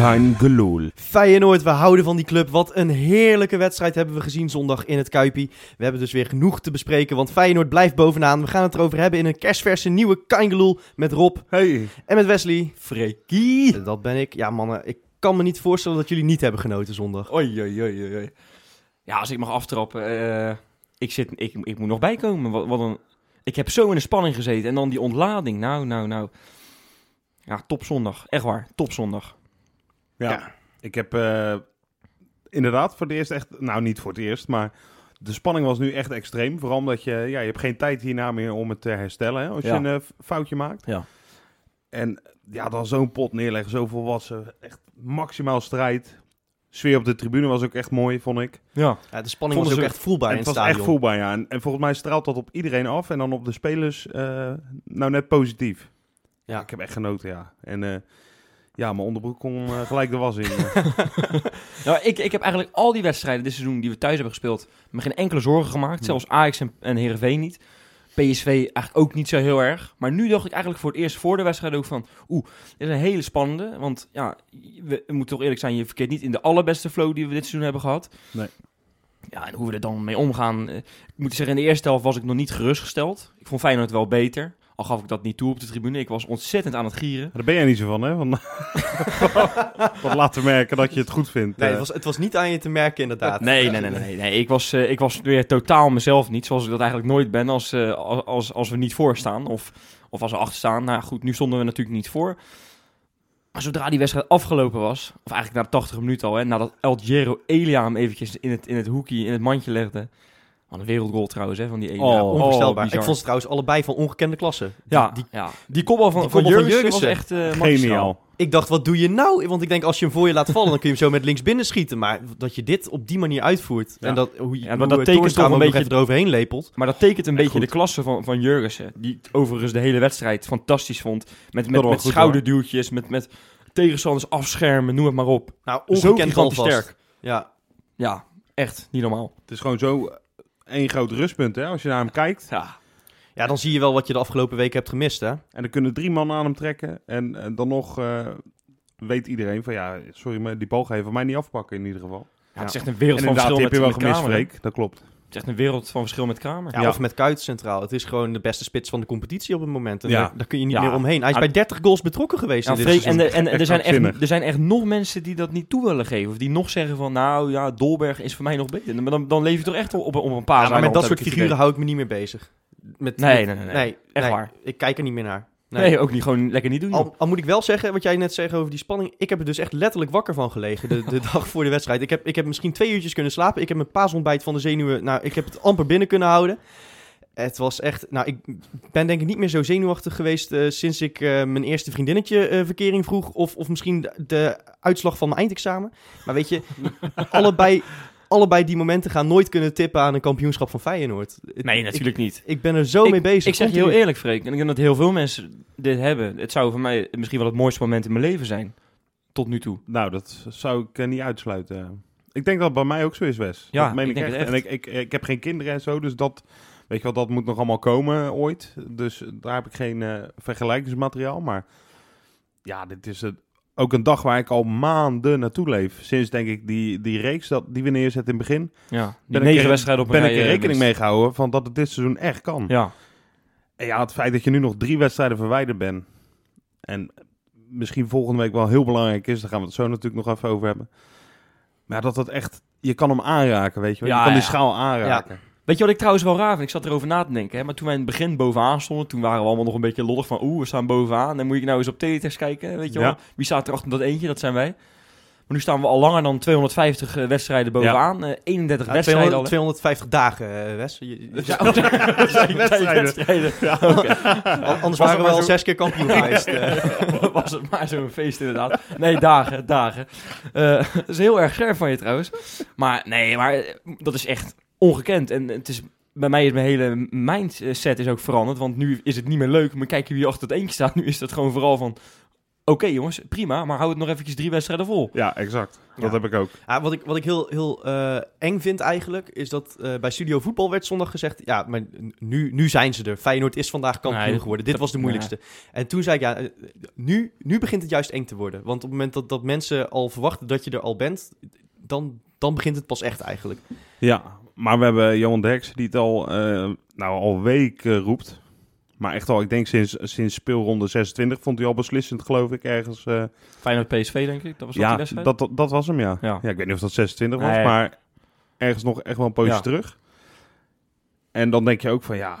Kein gelul. Feyenoord, we houden van die club. Wat een heerlijke wedstrijd hebben we gezien zondag in het Kuipie. We hebben dus weer genoeg te bespreken, want Feyenoord blijft bovenaan. We gaan het erover hebben in een kerstverse nieuwe Kaingeloel met Rob Hey. en met Wesley. Freaky. Eh, Dat ben ik. Ja mannen, ik kan me niet voorstellen dat jullie niet hebben genoten zondag. Oei, oei, oei, oei, oei. Ja, als ik mag aftrappen. eh, ik, zit, ik, ik moet nog bijkomen. Wat, wat een, ik heb zo in de spanning gezeten. En dan die ontlading. Nou, nou, nou. Ja, topzondag. Echt waar, topzondag. Ja. Ja. Ik heb eh, inderdaad voor het eerst echt, nou niet voor het eerst, maar de spanning was nu echt extreem. Vooral omdat je, ja, je hebt geen tijd hierna meer om het te herstellen hè, als Ja. je een eh, foutje maakt. Ja. En ja, dan zo'n pot neerleggen, zo volwassen, echt maximaal strijd. Sfeer op de tribune was ook echt mooi, vond ik. Ja. Ja, de spanning was ook echt voelbaar En in het het was echt voelbaar, ja. En, en volgens mij straalt dat op iedereen af en dan op de spelers eh, nou net positief. Ja. Ik heb echt genoten, ja. En eh, ja, mijn onderbroek kon eh, gelijk de was in. Nou, ik, ik heb eigenlijk al die wedstrijden dit seizoen die we thuis hebben gespeeld, me geen enkele zorgen gemaakt. Zelfs Ajax en, en Heerenveen niet. PSV eigenlijk ook niet zo heel erg. Maar nu dacht ik eigenlijk voor het eerst voor de wedstrijd ook van... Oeh, dit is een hele spannende. Want ja, we, we moeten toch eerlijk zijn, je verkeert niet in de allerbeste flow die we dit seizoen hebben gehad. Nee. Ja, en hoe we er dan mee omgaan... eh, ik moet zeggen, in de eerste helft was ik nog niet gerustgesteld. Ik vond Feyenoord wel beter. Al gaf ik dat niet toe op de tribune. Ik was ontzettend aan het gieren. Daar ben jij niet zo van, hè? Van, wat laten merken dat je het goed vindt. Nee, eh. het was, het was niet aan je te merken inderdaad. Nee, nee, nee, nee. Ik, was, eh, ik was weer totaal mezelf niet, zoals ik dat eigenlijk nooit ben als, eh, als, als, als we niet voor staan. Of, of als we achter staan. Nou ja, goed, nu stonden we natuurlijk niet voor. Maar zodra die wedstrijd afgelopen was, of eigenlijk na de 80 minuten al, hè, nadat El Giro Elia hem eventjes in het, in het hoekje, in het mandje legde. Wat een wereldgoal trouwens, hè, van die Elia. Oh, Onvoorstelbaar. bizar. ik vond ze trouwens allebei van ongekende klasse. Die- ja, die, ja, die kopbal van, die van, Jurgensen was echt eh. Geniaal. Ik dacht, wat doe je nou? Want ik denk, als je hem voor je laat vallen, dan kun je hem zo met links binnen schieten. Maar dat je dit op die manier uitvoert. Ja. En dat, hoe je Ja, maar hoe dat het tekent toch een beetje- eroverheen lepelt. Maar dat tekent een beetje goed. de klasse van, van Jurgensen. Die overigens de hele wedstrijd fantastisch vond. Met, met, met schouderduwtjes, met, met tegenstanders afschermen, noem het maar op. Nou, Zo ongekend sterk. Ja, Ja, echt niet normaal. Het is gewoon zo eh, één groot rustpunt, hè? Als je naar hem kijkt. Ja, ja, dan zie je wel wat je de afgelopen weken hebt gemist, hè? En dan kunnen drie man aan hem trekken. En, en dan nog eh, weet iedereen van, ja, sorry, maar die bal ga je van mij niet afpakken in ieder geval. ja, het is echt een wereld en van verschil heb je wel gemist? Freek. Dat klopt. Het is echt een wereld van verschil met Kramer. Ja, Ja. Of met Kuit centraal. Het is gewoon de beste spits van de competitie op het moment. En Ja. daar, daar kun je niet Ja. meer omheen. Hij is bij 30 goals betrokken geweest Ja, in dit Freek, en, de, en, en er, zijn echt, er zijn echt nog mensen die dat niet toe willen geven. Of die nog zeggen van, nou ja, Dolberg is voor mij nog beter. Maar dan, dan leef je toch echt op, op een paar Ja, maar met dat soort figuren hou ik me niet meer bezig. Met, Nee, met- nee, nee, nee. Echt nee, waar. Ik kijk er niet meer naar. Nee. ook niet. Gewoon lekker niet doen. Al, al moet ik wel zeggen, wat jij net zegt over die spanning. Ik heb er dus echt letterlijk wakker van gelegen de, de dag voor de wedstrijd. Ik heb, ik heb misschien twee uurtjes kunnen slapen. Ik heb mijn paasontbijt van de zenuwen. Nou, ik heb het amper binnen kunnen houden. Het was echt. Nou, ik ben denk ik niet meer zo zenuwachtig geweest eh, sinds ik eh, mijn eerste vriendinnetje eh, verkering vroeg. Of, of misschien de, de uitslag van mijn eindexamen. Maar weet je, allebei, allebei die momenten gaan nooit kunnen tippen aan een kampioenschap van Feyenoord. Nee, natuurlijk niet. Ik, ben er zo Ik- mee bezig. Ik zeg je heel eerlijk, Freek. En ik denk dat heel veel mensen dit hebben. Het zou voor mij misschien wel het mooiste moment in mijn leven zijn. Tot nu toe. Nou, dat zou ik eh, niet uitsluiten. Ik denk dat het bij mij ook zo is, Wes. Ja, dat meen ik ik, denk echt. het En echt. ik, ik, ik heb geen kinderen en zo, dus dat, weet je wel, dat moet nog allemaal komen ooit. Dus daar heb ik geen eh, vergelijkingsmateriaal. Maar ja, dit is het, ook een dag waar ik al maanden naartoe leef. Sinds, denk ik, die, die reeks dat, die we neerzetten in het begin. Ja, Ben ik negen wedstrijden op ben ik er eh, rekening mee gehouden van dat het dit seizoen echt kan. Ja, En ja, het feit dat je nu nog drie wedstrijden verwijderd bent. En misschien volgende week wel heel belangrijk is. Daar gaan we het zo natuurlijk nog even over hebben. Maar dat dat echt... Je kan hem aanraken, weet je wel. Ja, je kan die ja. schaal aanraken. Weet je wat ik trouwens wel raar vind? Ik zat erover na te denken. Hè? Maar toen wij in het begin bovenaan stonden, toen waren we allemaal nog een beetje lollig van... Oeh, we staan bovenaan. Dan moet ik nou eens op teletext kijken, weet je wel. Ja. Wie staat er achter dat eentje? Dat zijn wij. Maar nu staan we al langer dan 250 eh, wedstrijden bovenaan. Eh, 31 Ja, wedstrijden al. 200 250 dagen, eh, Wes. Je- je- Ja, zijn Wedstrijden. wedstrijden. An- Anders waren we al zo- zes keer kampioen geweest. was het maar zo'n feest inderdaad. Nee, dagen, dagen. Eh, dat is heel erg scherp van je trouwens. Maar nee, maar dat is echt ongekend. En het is, bij mij is mijn hele mindset is ook veranderd. Want nu is het niet meer leuk. Maar kijk wie achter het eentje staat. Nu is het gewoon vooral van... Oké jongens, prima. Maar hou het nog eventjes drie wedstrijden vol. Ja, exact. Dat Ja. heb ik ook. Ja, wat ik, wat ik heel, heel eh, eng vind eigenlijk, is dat eh, bij Studio Voetbal werd zondag gezegd... Ja, maar nu, nu zijn ze er. Feyenoord is vandaag kampioen Nee, geworden. Dit dat- was de moeilijkste. En toen zei ik, ja, eh, nu, nu begint het juist eng te worden. Want op het moment dat, dat mensen al verwachten dat je er al bent... Dan, dan begint het pas echt eigenlijk. Ja, maar we hebben Johan Derksen die het al, eh, nou, al weken roept. Maar echt al, ik denk sinds, sinds speelronde 26 vond hij al beslissend, geloof ik, ergens. eh, Feyenoord PSV denk ik. Dat was die ja, wedstrijd? dat, dat, dat was hem, ja. Ja. ja. ik weet niet of dat 26 was, Nee. maar ergens nog echt wel een poosje Ja. terug. En dan denk je ook van, ja,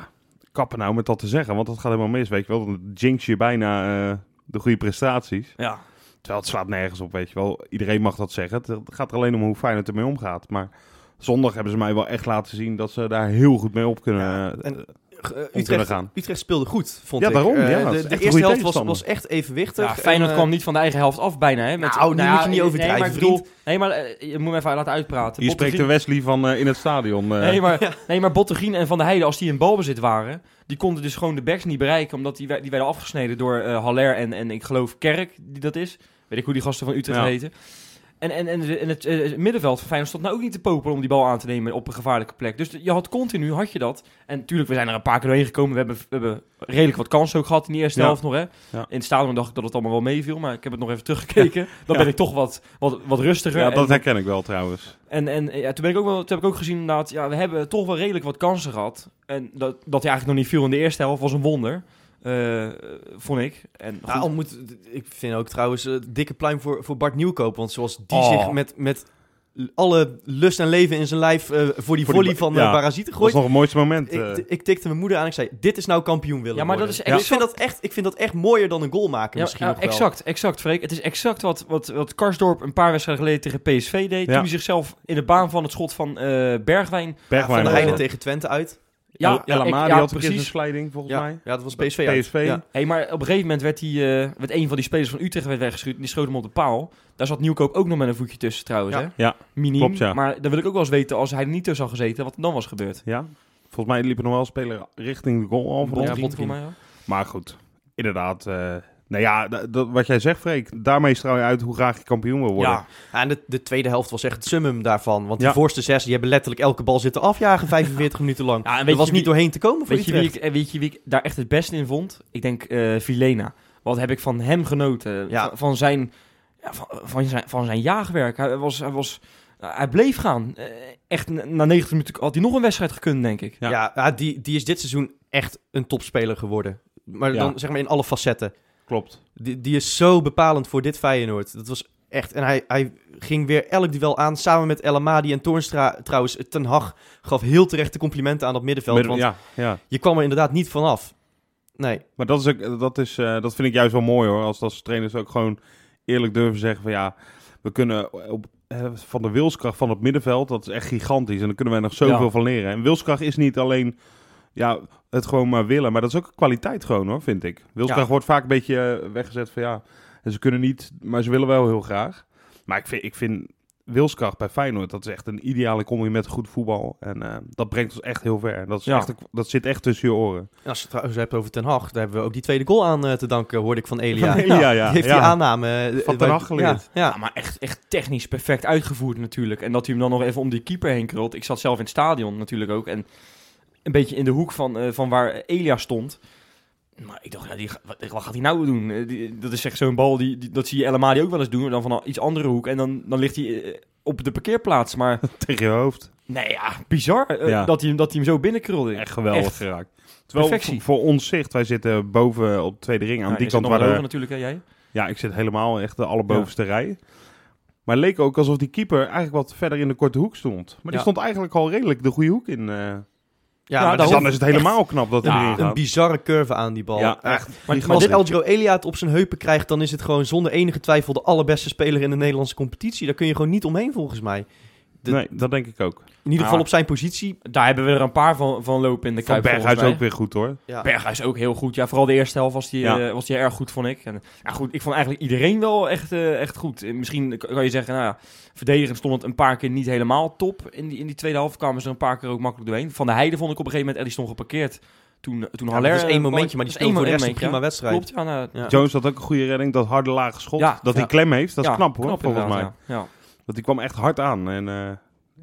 kappen nou met dat te zeggen, want dat gaat helemaal mis, weet je wel. Dan jinx je bijna eh, de goede prestaties. Ja. Terwijl het slaat nergens op, weet je wel. Iedereen mag dat zeggen. Het gaat er alleen om hoe fijn het ermee omgaat. Maar zondag hebben ze mij wel echt laten zien dat ze daar heel goed mee op kunnen, Ja, eh, en- Utrecht, gaan. Utrecht speelde goed, vond Ja, ik. daarom, Eh, ja. De de eerste helft was, echt evenwichtig. Ja, Feyenoord En, eh, kwam niet van de eigen helft af bijna. Hè, met, Nou, nu moet je niet overdrijven, Nee, maar, nee, eh, je moet me even laten uitpraten. Hier spreekt de Wesley van eh, in het stadion. eh. Nee, maar, nee, maar Bottegien en Van der Heijden, als die in balbezit waren... die konden dus gewoon de backs niet bereiken... omdat die, die werden afgesneden door eh Haller en, en ik geloof Kerk, die dat is. Weet ik hoe die gasten van Utrecht Ja. En, en, en, de- en het eh, middenveld van Feyenoord stond nou ook niet te popelen... om die bal aan te nemen op een gevaarlijke plek. Dus je had continu, had je dat. En natuurlijk, we zijn er een paar keer doorheen gekomen. We hebben, we hebben redelijk wat kansen ook gehad in die eerste Ja. helft nog, hè. Ja. In het stadion dacht ik dat het allemaal wel meeviel... maar ik heb het nog even teruggekeken. Dan ben ik toch wat, wat, wat rustiger. ja, en dat herken ik wel trouwens. en, en ja, toen, ben ik ook wel, toen heb ik ook gezien inderdaad, ja, we hebben toch wel redelijk wat kansen gehad. En dat, dat hij eigenlijk nog niet viel in de eerste helft was een wonder, eh, vond ik. En Nou, al moet, ik vind ook trouwens eh, dikke pluim voor, voor Bart Nieuwkoop. Want zoals die Oh. zich met, met alle lust en leven in zijn lijf eh, voor die Voor volley van ja. Parasieten Dat was gooit. nog het mooiste moment. Ik, ik tikte mijn moeder aan en ik zei, dit is nou kampioen willen Ja, maar dat is ik, vind dat echt, ik vind dat echt mooier dan een goal maken ja, misschien ja, nog wel. exact, exact, Freek. Het is exact wat, wat, wat Karsdorp een paar wedstrijden geleden tegen PSV deed. Ja. Toen hij zichzelf in de baan van het schot van eh, Bergwijn... Ja, Bergwijn van de dat. tegen Twente uit. Ja, El- El ik- Amadi ja, had een precies. sliding, volgens Ja, mij. ja, dat was PSV. PSV. Ja. Hey, maar op een gegeven moment werd, hij, eh, werd een van die spelers van Utrecht werd weggeschoten. Die schoot hem op de paal. Daar zat Nieuwkoop ook nog met een voetje tussen trouwens. Ja. Hè? Ja, Miniem. klopt, ja. Maar dan wil ik ook wel eens weten, als hij er niet tussen had gezeten, wat er dan was gebeurd. Ja. Volgens mij liep er nog wel een speler richting de goal al. voor mij ook. Maar goed, inderdaad. eh nou ja, dat- wat jij zegt, Freek. Daarmee straal je uit hoe graag je kampioen wil worden. Ja, en de, de tweede helft was echt het summum daarvan. Want die Ja. voorste zes, die hebben letterlijk elke bal zitten afjagen 45 minuten lang. Ja, en er was niet doorheen te komen voor weet je, wie ik, en weet je wie ik daar echt het beste in vond? Ik denk eh Vilena. Wat heb ik van hem genoten? Ja. Van, van zijn, ja, van, van zijn, van zijn jaagwerk. Hij, was, hij, was, hij bleef gaan. Eh, echt, na na 90 minuten had hij nog een wedstrijd gekund, denk ik. Ja. Ja, die, die is dit seizoen echt een topspeler geworden. Maar Ja. dan zeg maar in alle facetten. Klopt. Die, die is zo bepalend voor dit Feyenoord. Dat was echt... En hij, hij ging weer elk duel aan, samen met El Amadi en Toornstra. Trouwens, Ten Hag gaf heel terecht de complimenten aan dat middenveld. Want ja, ja. je kwam er inderdaad niet vanaf. Nee. Maar dat, is ook, dat, is, eh, dat vind ik juist wel mooi hoor. Als, als trainers ook gewoon eerlijk durven zeggen van ja, we kunnen op, eh, van de wilskracht van het middenveld, dat is echt gigantisch. En daar kunnen wij nog zoveel Ja. van leren. En wilskracht is niet alleen ja, het gewoon maar willen, maar dat is ook een kwaliteit gewoon hoor, vind ik. Wilskracht Ja. wordt vaak een beetje eh, weggezet van ja, ze kunnen niet, maar ze willen wel heel graag. Maar ik vind, ik vind wilskracht bij Feyenoord, dat is echt een ideale combi met goed voetbal. En eh, dat brengt ons echt heel ver. Dat, is Ja. echt, dat zit echt tussen je oren. En als je het trouwens hebt over Ten Hag, daar hebben we ook die tweede goal aan eh, te danken, hoorde ik van Elia. Van Elia, ja. Die heeft Ja. die aanname... Van Ten Hag geleerd. Ja, Ja, ja. maar echt, echt technisch perfect uitgevoerd natuurlijk. En dat hij hem dan nog even om die keeper heen krult. Ik zat zelf in het stadion natuurlijk ook. En een beetje in de hoek van, eh, van waar Elia stond. Maar ik dacht, ja, die, wat, wat gaat hij nou doen? Eh, die- dat is echt zo'n bal, die, die- dat zie je El Amadi ook wel eens doen. maar Dan van een iets andere hoek. En dan, dan ligt hij eh, op de parkeerplaats. Maar Tegen je hoofd. nee, ja, bizar Ja. dat, hij, hem- dat hij hem zo binnenkrulde. Echt geweldig Echt. geraakt. Terwijl Perfectie. voor, ons zicht, wij zitten boven op de tweede ring aan die kant waar de, hoger natuurlijk, hè, jij? Ja, ik zit helemaal echt de allerbovenste rij. Maar het leek ook alsof die keeper eigenlijk wat verder in de korte hoek stond. Maar die Ja. stond eigenlijk al redelijk de goede hoek in. Ja, Ja, maar dan is het helemaal knap dat hij Ja, erin een gaat. bizarre curve aan die bal. Ja, echt. Maar, Maar maar als dit- Eldro Elia het op zijn heupen krijgt, dan is het gewoon zonder enige twijfel de allerbeste speler in de Nederlandse competitie. Daar kun je gewoon niet omheen volgens mij. De- Nee, dat denk ik ook. In ieder geval op zijn positie. daar hebben we er een paar van, van lopen in de Van Kuip. Berghuis ook weer goed hoor. Ja. Berghuis ook heel goed. Ja, vooral de eerste helft was die, Ja. eh, was die erg goed, vond ik. En, ja, goed, ik vond eigenlijk iedereen wel echt, eh, echt goed. Eh, Misschien kan je zeggen, nou ja, verdedigend stond het een paar keer niet helemaal top. In die, in die tweede helft kwamen ze er een paar keer ook makkelijk doorheen. Van de Heide vond ik op een gegeven moment, en die stond geparkeerd. Toen, toen Ja, Haller... dat is één momentje, maar die speelt voor de één rest een prima ja. wedstrijd. Klopt, ja. Nou, Ja. Jones had ook een goede redding, dat harde lage schot. Ja, dat hij klem heeft, dat is ja, knap hoor, volgens mij. Ja. Ja. Want die kwam echt hard aan en eh,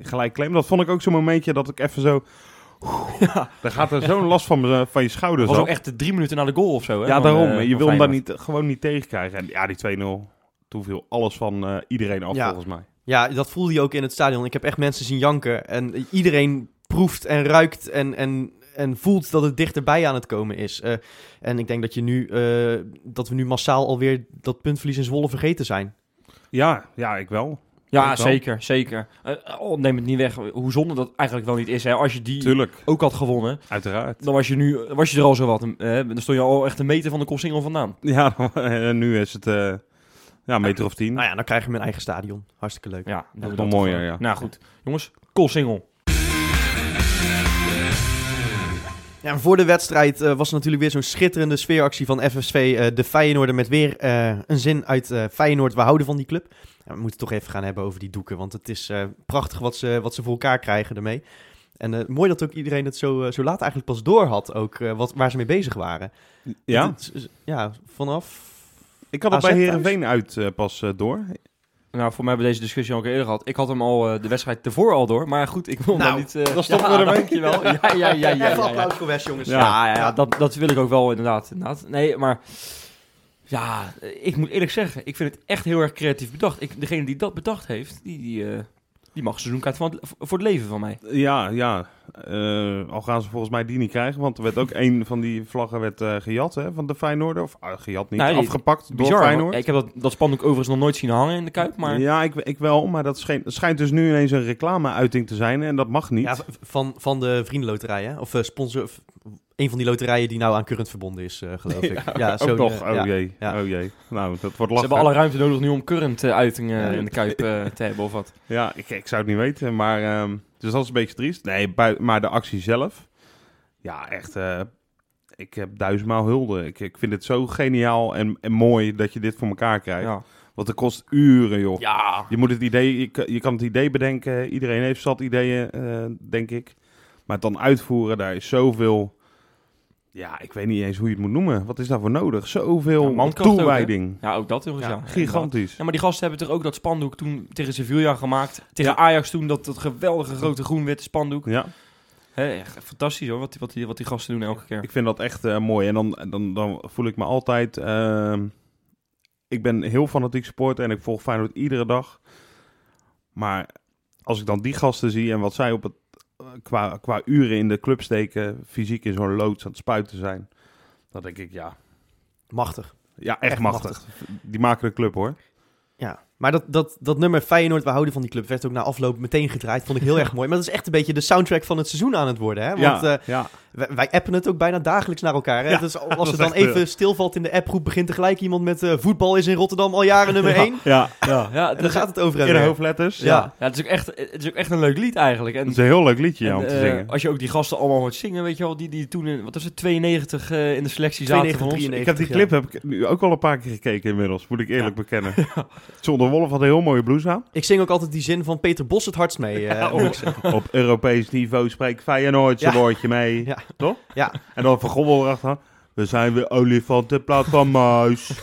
gelijk klem. Dat vond ik ook zo'n momentje dat ik even zo... Dan gaat er zo'n last van, me- van je Dat schouders was ook echt de drie minuten na de goal of zo. Hè, Ja, daarom. eh, je wil hem daar niet, gewoon niet tegenkrijgen. En ja, die 2-0, toen viel alles van eh, iedereen af Ja. volgens mij. Ja, dat voelde je ook in het stadion. Ik heb echt mensen zien janken. En iedereen proeft en ruikt en, en, en voelt dat het dichterbij aan het komen is. Eh, en ik denk dat, je nu, eh, dat we nu massaal alweer dat puntverlies in Zwolle vergeten zijn. Ja, ja, ik wel. Ja, zeker, zeker. Eh, oh, neem het niet weg hoe zonde dat eigenlijk wel niet is. Hè. Als je die Tuurlijk, ook had gewonnen, uiteraard. dan was je nu was je er al zo wat. eh, dan stond je al echt een meter van de Koolsingel vandaan. Ja, en nu is het eh, ja, een meter of tien. Nou ja, dan krijgen we een eigen stadion. Hartstikke leuk. Ja, doen we nog dat mooier, eh. ja. Nou goed, jongens, Koolsingel. Ja, en voor de wedstrijd eh, was er natuurlijk weer zo'n schitterende sfeeractie van FSV. eh, de Feyenoorder met weer eh, een zin uit Feyenoord. We houden van die club. Ja, we moeten het toch even gaan hebben over die doeken. Want het is prachtig wat ze, wat ze voor elkaar krijgen ermee. En mooi dat ook iedereen het zo, zo laat eigenlijk pas door had. Ook wat, waar ze mee bezig waren. Ja, Het ja, vanaf... ik had het AZ bij? Herenveen uit pas door. Nou, voor mij hebben we deze discussie al eerder gehad. Ik had hem al eh, de wedstrijd ervoor al door. Maar goed, ik wil Nou, niet... eh, dan stoppen we ermee. Dankjewel. Ja, ja, ja, ja. ja, Even ja. applaus voor Wes, jongens. Ja. Ja, ja, ja, dat, dat wil ik ook wel inderdaad, inderdaad. Nee, maar ja, ik moet eerlijk zeggen, ik vind het echt heel erg creatief bedacht. Ik, degene die dat bedacht heeft, die, die, eh, die mag seizoenkaart van het, voor het leven van mij. Ja, ja. Eh, al gaan ze volgens mij die niet krijgen, want er werd ook een van die vlaggen werd, eh, gejat hè, van de Feyenoorder. Of ah, gejat niet, die- afgepakt door. Feyenoord. Ik heb dat, dat spandoek overigens nog nooit zien hangen in de Kuip, maar... Ja, ik, ik wel, maar dat schijnt, schijnt dus nu ineens een reclame-uiting te zijn en dat mag niet. Ja, van, van de vriendenloterij, hè? Of eh, sponsor... of een van die loterijen die nou aan Current verbonden is, eh, geloof ik. Ja, ook zo'n, nog, eh, oh ja. jee, ja. oh jee. Nou, dat wordt Ze lachen. hebben alle ruimte nodig nu om current eh, in de Kuip te hebben of wat. Ja, ik, ik zou het niet weten, maar... ehm, dus dat is een beetje triest. Nee, maar de actie zelf... Ja, echt... eh, ik heb duizendmaal hulde. Ik, ik vind het zo geniaal en, en mooi dat je dit voor elkaar krijgt. Ja. Want het kost uren, joh. ja. Je moet het idee, je, kan- je kan het idee bedenken. Iedereen heeft zat ideeën, eh, denk ik. Maar het dan uitvoeren, daar is zoveel. Ja, ik weet niet eens hoe je het moet noemen. Wat is daarvoor nodig? Zoveel Ja, mankracht ook, toewijding. Ja, ook dat eens, ja. ja, gigantisch. Ja, maar die gasten hebben toch ook dat spandoek toen tegen Sevilla gemaakt. Tegen Ja. Ajax toen, dat, dat geweldige grote groen-witte spandoek. Ja, Hè, echt fantastisch hoor, wat die, wat, die, wat die gasten doen elke keer. ik vind dat echt eh, mooi. En dan, dan, dan voel ik me altijd. ehm, ik ben heel fanatiek supporter en ik volg Feyenoord iedere dag. Maar als ik dan die gasten zie en wat zij op het, qua, qua uren in de club steken, fysiek in zo'n loods aan het spuiten zijn, dan denk ik ja, Machtig. ja echt, Echt machtig. Die maken de club hoor. Ja, maar dat, dat, dat nummer Feyenoord, we houden van die club, werd ook na afloop meteen gedraaid. Vond ik heel erg mooi. Maar dat is echt een beetje de soundtrack van het seizoen aan het worden. Hè? Want ja, eh, ja. wij, wij appen het ook bijna dagelijks naar elkaar. Hè? Ja, dus als het dan echt, even eh, stilvalt in de appgroep, begint tegelijk iemand met eh, voetbal is in Rotterdam al jaren nummer Ja. 1. ja. Ja, ja, En dan gaat het over In de hoofdletters. Ja. ja het, is ook echt, het is ook echt een leuk lied eigenlijk. En, Het is een heel leuk liedje en, om te eh, zingen. als je ook die gasten allemaal hoort zingen, weet je wel, die, die toen in, wat was het, 92 eh, in de selectie zaten 92, van ons. 93. Ik heb die clip heb ik nu ook al een paar keer gekeken inmiddels, moet ik eerlijk bekennen. Zonder Wolf had een heel mooie blouse aan. Ik zing ook altijd die zin van Peter Bos het hardst mee. eh, Ja, zeggen. Op Europees niveau spreekt Feyenoord zijn Ja. woordje mee. Ja. Toch? Ja. En dan Van Gommel erachter. We zijn weer olifant in plaats van muis.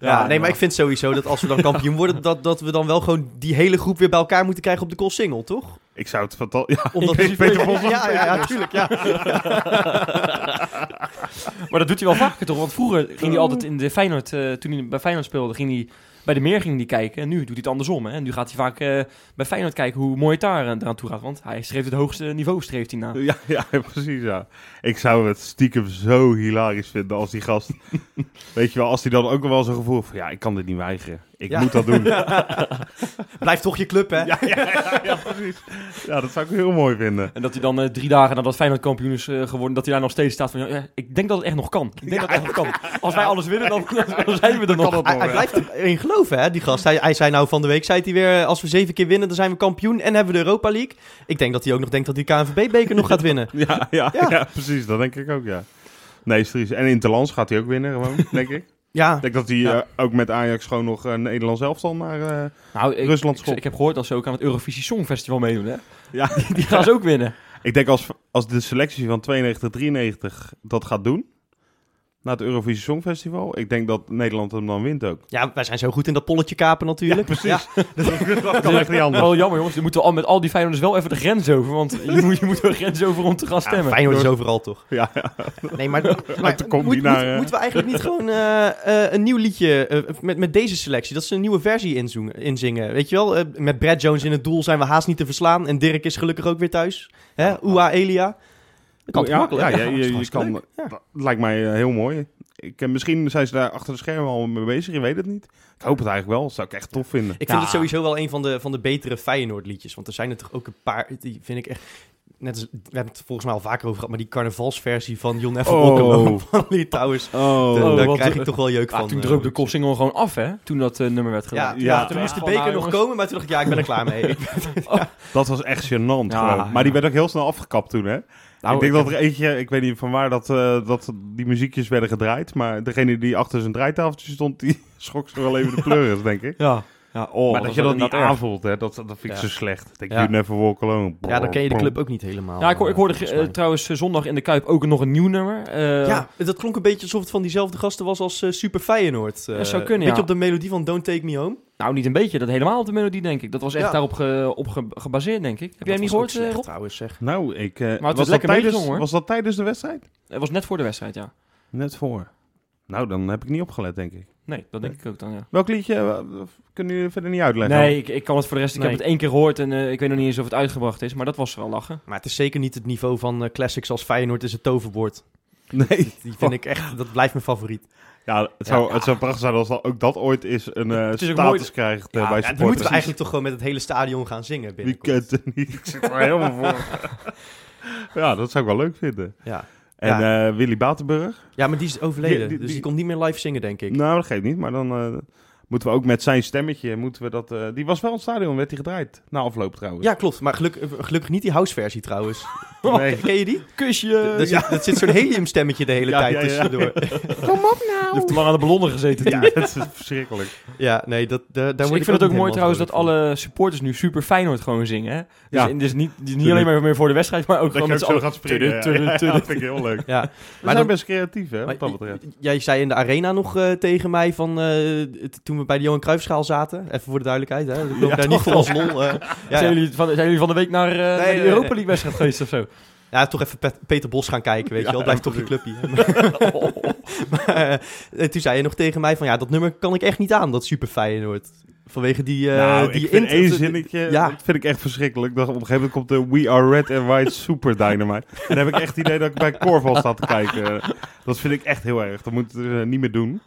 Ja, nee, maar ik vind sowieso dat als we dan kampioen worden, dat, dat we dan wel gewoon die hele groep weer bij elkaar moeten krijgen op de call single, toch? Ik zou het fantastisch... Ja, Omdat Peter- Peter Bos ja, ja, tuurlijk, ja. Maar dat doet hij wel vaker toch? Want vroeger ging hij altijd in de Feyenoord, eh, toen hij bij Feyenoord speelde, ging hij bij de meer ging hij kijken en nu doet hij het andersom. Hè? En nu gaat hij vaak eh, bij Feyenoord kijken hoe mooi het daar eh, eraan toe gaat. Want hij streeft het hoogste niveau streeft hij na. Ja, ja, precies, ja. Ik zou het stiekem zo hilarisch vinden als die gast... weet je wel, als hij dan ook wel zo'n gevoel van... Ja, ik kan dit niet weigeren. Ik Ja. moet dat doen. Blijf toch je club, hè? Ja, ja, ja, ja, precies. Ja, dat zou ik heel mooi vinden. En dat hij dan eh, drie dagen nadat Feyenoord kampioen is eh, geworden, dat hij daar nog steeds staat van, ja, ik denk dat het echt nog kan. Ik denk dat het echt nog kan. Als wij alles winnen, dan, dan zijn we er nog. Hij, hij blijft erin geloven, hè, die gast. Hij, hij zei nou van de week, zei hij weer, als we zeven keer winnen, dan zijn we kampioen en hebben we de Europa League. Ik denk dat hij ook nog denkt dat hij KNVB-beker nog gaat winnen. Ja, ja, Ja. ja. precies. Dat denk ik ook, ja. Nee, Stries. En Interlands gaat hij ook winnen, gewoon, denk ik. Ja, Ik denk dat hij Ja. eh, ook met Ajax gewoon nog een Nederlands elftal naar... eh, Nou, ik, Rusland schopt. ik heb gehoord dat ze ook aan het Eurovisie Songfestival meedoen, hè? ja, Die gaan ze ook winnen. ik denk als, als de selectie van 92, 93 dat gaat doen... Naar het Eurovisie Songfestival. Ik denk dat Nederland hem dan wint ook. ja, wij zijn zo goed in dat polletje kapen natuurlijk. Ja, precies. dat kan echt niet anders. Wel jammer, jongens. Dan moeten we al met al die Feyenoorders wel even de grens over. Want je moet, je moet de grens over om te gaan Ja, stemmen. Feyenoord is overal toch. Ja, ja. Nee, maar, maar toen komt moet- die naar, moet- eh, moeten we eigenlijk niet gewoon eh, eh, een nieuw liedje eh, met, met deze selectie, dat ze een nieuwe versie inzoen- inzingen? Weet je wel, met Brad Jones in het doel zijn we haast niet te verslaan en Dirk is gelukkig ook weer thuis. Hè? Oea Elia. Kan ja? Ja, ja, je, kan, lijkt mij eh, heel mooi. Ik, eh, misschien zijn ze daar achter de schermen al mee bezig, je weet het niet. Ik hoop het eigenlijk wel, dat zou ik echt tof vinden. Ik vind het sowieso wel een van de, van de betere Feyenoord liedjes, want er zijn er toch ook een paar, die vind ik echt... Net als, we hebben het volgens mij al vaker over gehad, maar die carnavalsversie van Jon F. Oh. Van Litouwers, Oh, daar- Oh, krijg ik toch wel jeuk Ja, van. toen eh, droop de kopsingel gewoon af, hè? Toen dat nummer werd Ja, gedaan. ja, Ja. toen moest de beker nou, nog jongens. komen, maar toen dacht ik, ja, ik ben er klaar mee. Dat was echt gênant Ja, gewoon. Maar die werd ook heel snel afgekapt toen, hè? Nou, ik denk dat er eentje, ik weet niet van waar dat, eh, dat die muziekjes werden gedraaid, maar degene die achter zijn draaitafeltje stond, die schrok zich wel even de pleuris, denk ik. Ja. Ja oh, maar dat je dat niet erg. aanvoelt, hè, dat, dat vind ik Ja. zo slecht. Denk Ja. you never walk alone. Ja, dan ken je de club ook niet helemaal. Ja, ik, hoor, ik hoorde eh, eh, trouwens eh, zondag in de Kuip ook nog een nieuw nummer. Eh, ja, dat klonk een beetje alsof het van diezelfde gasten was als eh, Super Feyenoord. Eh, Dat zou kunnen, Beetje ja. op de melodie van Don't Take Me Home. Nou, niet een beetje. Dat helemaal op de melodie, denk ik. Dat was echt Ja. daarop ge- op ge- gebaseerd, denk ik. Heb jij hem niet Dat was gehoord, ook eh, slecht, Rob? trouwens, zeg. Nou, ik, eh, was was, dat lekker tijdens, meegezongen, hoor. was dat tijdens de wedstrijd? Het was net voor de wedstrijd, ja. Net voor. Nou, dan heb ik niet opgelet, denk ik. Nee, dat denk ik ook dan, ja. Welk liedje eh, kunnen jullie verder niet uitleggen? Nee, ik, ik kan het voor de rest... Ik Nee. heb het één keer gehoord en eh, ik weet nog niet eens of het uitgebracht is. Maar dat was wel lachen. Maar het is zeker niet het niveau van eh, classics als Feyenoord is het toverwoord. Nee. Die vind ik echt, dat blijft mijn favoriet. Ja, het zou, Ja. het zou prachtig zijn als dat, ook dat ooit is een eh, is ook status mooi- krijgt Ja, bij ja, dan supporters. moeten we eigenlijk toch gewoon met het hele stadion gaan zingen Wie kent het niet? Ik zit er helemaal voor. ja, dat zou ik wel leuk vinden. Ja. En Ja. eh, Willy Batenburg? ja, maar die is overleden, Die- die- dus die- die komt niet meer live zingen, denk ik. Nou, dat geeft niet. Maar dan eh, moeten we ook met zijn stemmetje... Moeten we dat, eh, die was wel in het stadion, werd hij gedraaid. Na afloop trouwens. Ja, klopt. Maar geluk, gelukkig niet die house-versie trouwens. Nee. Ken je die? Kusje! Dat zit, dat zit zo'n heliumstemmetje de hele Ja, tijd ja, ja. tussendoor. Je hebt te lang aan de ballonnen gezeten. Ja, dat is verschrikkelijk. Ja, nee, dat, daar, daar Dus word ik vind het ook mooi trouwens dat alle supporters nu super Feyenoord gewoon zingen. Hè? Dus, Ja. in- dus niet, dus niet alleen maar meer voor de wedstrijd, maar ook Dat gewoon je met z'n allen. gaat springen. Ja, ja, dat vind ik heel leuk. Ja, We maar zijn dan, best creatief, hè, wat dat betreft. jij zei in de arena nog eh, tegen mij van eh, toen we bij de Johan Cruijffschaal zaten. Even voor de duidelijkheid, hè. Ik loop Ja, daar niet voor als lol. eh. ja, Zijn, ja. jullie van, zijn jullie van de week naar, eh naar nee. Europa League wedstrijd geweest of zo? ja, toch even Pet- Peter Bos gaan kijken, weet je wel. Blijft toch je clubje. maar eh, toen zei je nog tegen mij van ja, dat nummer kan ik echt niet aan, dat Super Feyenoord. Vanwege die, eh nou, die ik vind intro- één zinnetje, Ja. dat vind ik echt verschrikkelijk. Dat op een gegeven moment komt de We Are Red and White Super Dynamite. En dan heb ik echt het idee dat ik bij Corval sta te kijken. Dat vind ik echt heel erg. Dat we eh, niet meer doen.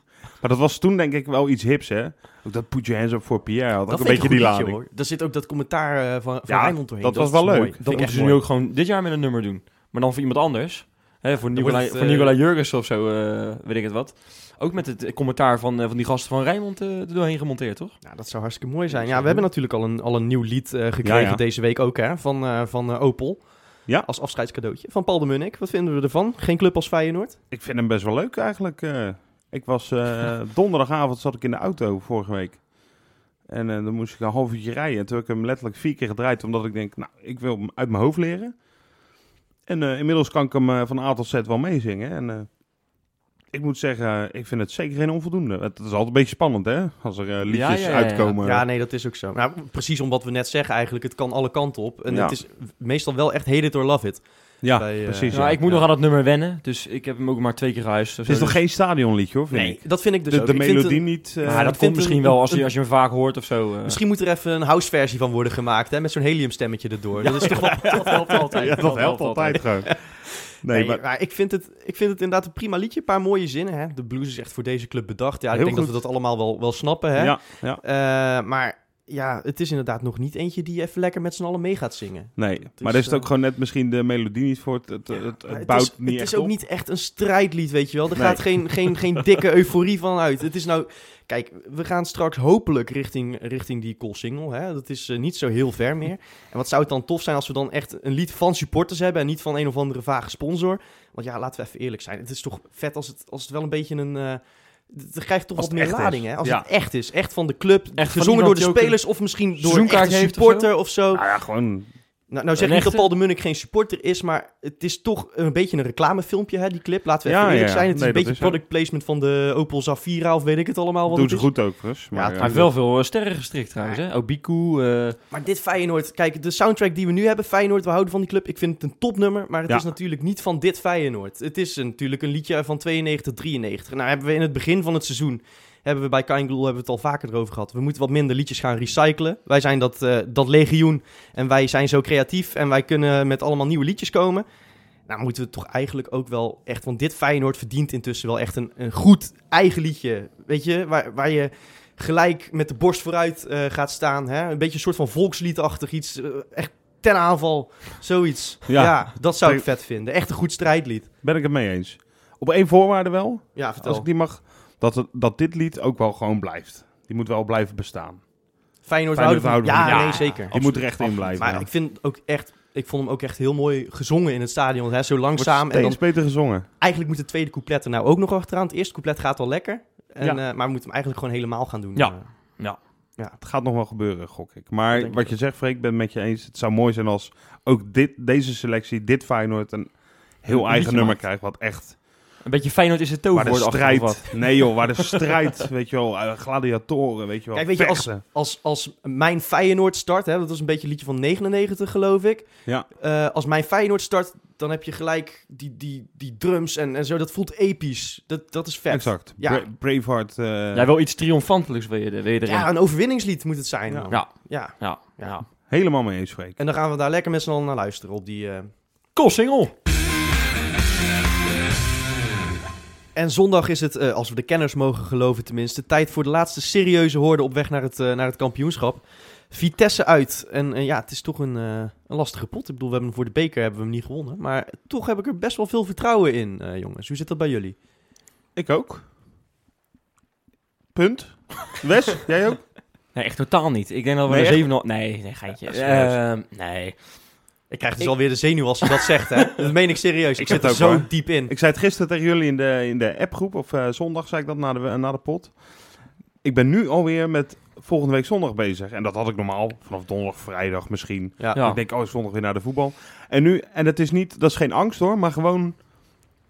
Maar dat was toen denk ik wel iets hips, hè. Ook dat Put Your Hands Up for Pierre had ook Dat een beetje die goed liedje, lading. hoor. Er zit ook dat commentaar eh, van, van Ja, Rijnmond doorheen. dat was wel leuk. mooi. Dat Dat moeten ze nu ook gewoon dit jaar met een nummer doen. Maar dan voor iemand anders. Hè, voor Nicola, het, voor eh, Nicola Jurgens of zo, eh, weet ik het wat. Ook met het commentaar van, eh, van die gasten van Rijnmond eh, er doorheen gemonteerd, toch? Ja, dat zou hartstikke mooi zijn. Dat Ja, we hebben natuurlijk al een, al een nieuw lied eh, gekregen Ja, ja. deze week ook, hè, van, eh, van eh, Opel. Ja. Als afscheidscadeautje. Van Paul de Munnik. Wat vinden we ervan? Geen club als Feyenoord? Ik vind hem best wel leuk eigenlijk. Ik was eh, donderdagavond zat ik in de auto vorige week. En eh, dan moest ik een half uurtje rijden. En toen heb ik hem letterlijk vier keer gedraaid. Omdat ik denk, nou, ik wil hem uit mijn hoofd leren. En eh, inmiddels kan ik hem van A tot Z wel meezingen. En ik moet zeggen, ik vind het zeker geen onvoldoende. Het is altijd een beetje spannend, hè? Als er liedjes Ja, ja, ja, ja. uitkomen. Ja, nee, dat is ook zo. Nou, precies omdat we net zeggen eigenlijk, het kan alle kanten op. En het is meestal wel echt hate it or love it. Ja, Bij, eh, precies. Nou, ja. ik moet Ja. nog aan het nummer wennen, dus ik heb hem ook maar twee keer gehuist. Het is nog geen stadionliedje hoor, vind Nee, ik. dat vind ik dus de ook. de Ik vind melodie een- niet... eh, dat komt misschien een- wel als je, als je hem vaak hoort of zo. eh. Misschien moet er even een house versie van worden gemaakt, hè, met zo'n heliumstemmetje erdoor. Dat is toch wel... dat helpt altijd. ja, dat helpt altijd gewoon. Nee, Nee, maar maar, ik, vind het, ik vind het inderdaad een prima liedje. Een paar mooie zinnen. Hè? De blues is echt voor deze club bedacht. Ja, ik Heel denk dat we dat allemaal wel, wel snappen. Hè? ja, ja, Eh, maar ja, het is inderdaad nog niet eentje die even lekker met z'n allen mee gaat zingen. nee. is, maar daar is het ook eh, gewoon net misschien de melodie niet voor. Het, het, het, bouwt is, niet het echt is ook op. niet echt een strijdlied, weet je wel. Er Nee. gaat geen, geen, geen dikke euforie van uit. Het is nou... Kijk, we gaan straks hopelijk richting, richting die call single. Hè? Dat is eh, niet zo heel ver meer. En wat zou het dan tof zijn als we dan echt een lied van supporters hebben... en niet van een of andere vage sponsor. Want ja, laten we even eerlijk zijn. Het is toch vet als het, als het wel een beetje een... eh het krijgt toch wat meer lading, is. hè? Als Ja. het echt is. Echt van de club. Echt gezongen door de spelers of misschien door een supporter of zo. Nou ja, gewoon... Nou, nou zeg ik niet dat? Paul de Munnik geen supporter is, maar het is toch een beetje een reclamefilmpje, hè, die clip. Laten we Ja, even eerlijk ja, zijn. Het is een beetje product placement van de Opel Zafira of weet ik het allemaal wat Doen het ze is. goed ook, dus. Maar, Ja, heeft wel veel eh, sterren gestrikt trouwens. Hè? Obiku. eh Maar dit Feyenoord, kijk, de soundtrack die we nu hebben, Feyenoord, we houden van die club. Ik vind het een topnummer, maar het Ja. is natuurlijk niet van dit Feyenoord. Het is een- natuurlijk een liedje van 92, 93. Nou hebben we in het begin van het seizoen, hebben we bij Kind Gloel hebben we het al vaker erover gehad. We moeten wat minder liedjes gaan recyclen. Wij zijn dat, eh, dat legioen en wij zijn zo creatief en wij kunnen met allemaal nieuwe liedjes komen. Nou moeten we toch eigenlijk ook wel echt, want dit Feyenoord verdient intussen wel echt een, een goed eigen liedje. Weet je, waar, waar je gelijk met de borst vooruit eh, gaat staan. Hè? Een beetje een soort van volksliedachtig iets. eh, echt ten aanval, zoiets. Ja. Ja, dat zou ik Ik- vet vinden. Echt een goed strijdlied. Ben ik het mee eens. Op één voorwaarde wel, Ja, vertel. als ik die mag, dat, het, dat dit lied ook wel gewoon blijft. Die moet wel blijven bestaan. Feyenoord, Feyenoord houden van... Ja, van- nee, Ja, zeker. Die moet er echt in blijven. Maar ja. ik vind ook echt... Ik vond hem ook echt heel mooi gezongen in het stadion. Hè? Zo Wordt langzaam. En dan, beter gezongen. eigenlijk moet het tweede couplet er nou ook nog achteraan. Het eerste couplet gaat al lekker. En, Ja. eh, maar we moeten hem eigenlijk gewoon helemaal gaan doen. Ja. Eh, Het gaat nog wel gebeuren, gok ik. Maar wat ik je zegt, Freek, ik ben het met je eens. Het zou mooi zijn als ook dit, deze selectie, dit Feyenoord, een heel Een eigen nummer maakt. krijgt. Wat echt, een beetje Feyenoord is het waar de toverwoord of wat. strijd... Nee joh, waar de strijd, weet je wel, eh, gladiatoren, weet je wel, Kijk, weet je, als, als, als mijn Feyenoord start, hè, dat was een beetje een liedje van 99 geloof ik. Ja. Eh, als mijn Feyenoord start, dan heb je gelijk die, die, die drums en, en zo. Dat voelt episch. Dat, dat is vet. Exact. Ja. Bra- Braveheart. eh, Jij wil iets triomfantelijks wil je, er- wil je erin. Ja, een overwinningslied moet het zijn. Ja. Ja. ja. Ja, Ja. ja. Helemaal mee eens, Freek. En dan gaan we daar lekker met z'n allen naar luisteren op die... eh, Cool single. En zondag is het, eh, als we de kenners mogen geloven tenminste, tijd voor de laatste serieuze hoorde op weg naar het, eh, naar het kampioenschap. Vitesse uit. En eh, ja, het is toch een, eh, een lastige pot. Ik bedoel, we hebben hem voor de beker hebben we hem niet gewonnen. Maar toch heb ik er best wel veel vertrouwen in, eh, jongens. Hoe zit dat bij jullie? Ik ook. Punt. Wes, jij ook? Nee, echt totaal niet. Ik denk dat we Nee, een echt? 7 Nee, nee, geintje. Ja, serieus. Ehm, nee. Ik krijg dus Ik- alweer de zenuw als je dat zegt, hè? Dat meen ik serieus. Ik, Ik zit er zo hoor. diep in. Ik zei het gisteren tegen jullie in de, in de appgroep, of eh, zondag zei ik dat na de, na de pot. Ik ben nu alweer met volgende week zondag bezig. En dat had ik normaal vanaf donderdag, vrijdag misschien. Ja. Ja. Ik denk, oh, zondag weer naar de voetbal. En nu, en het is niet, dat is geen angst hoor, maar gewoon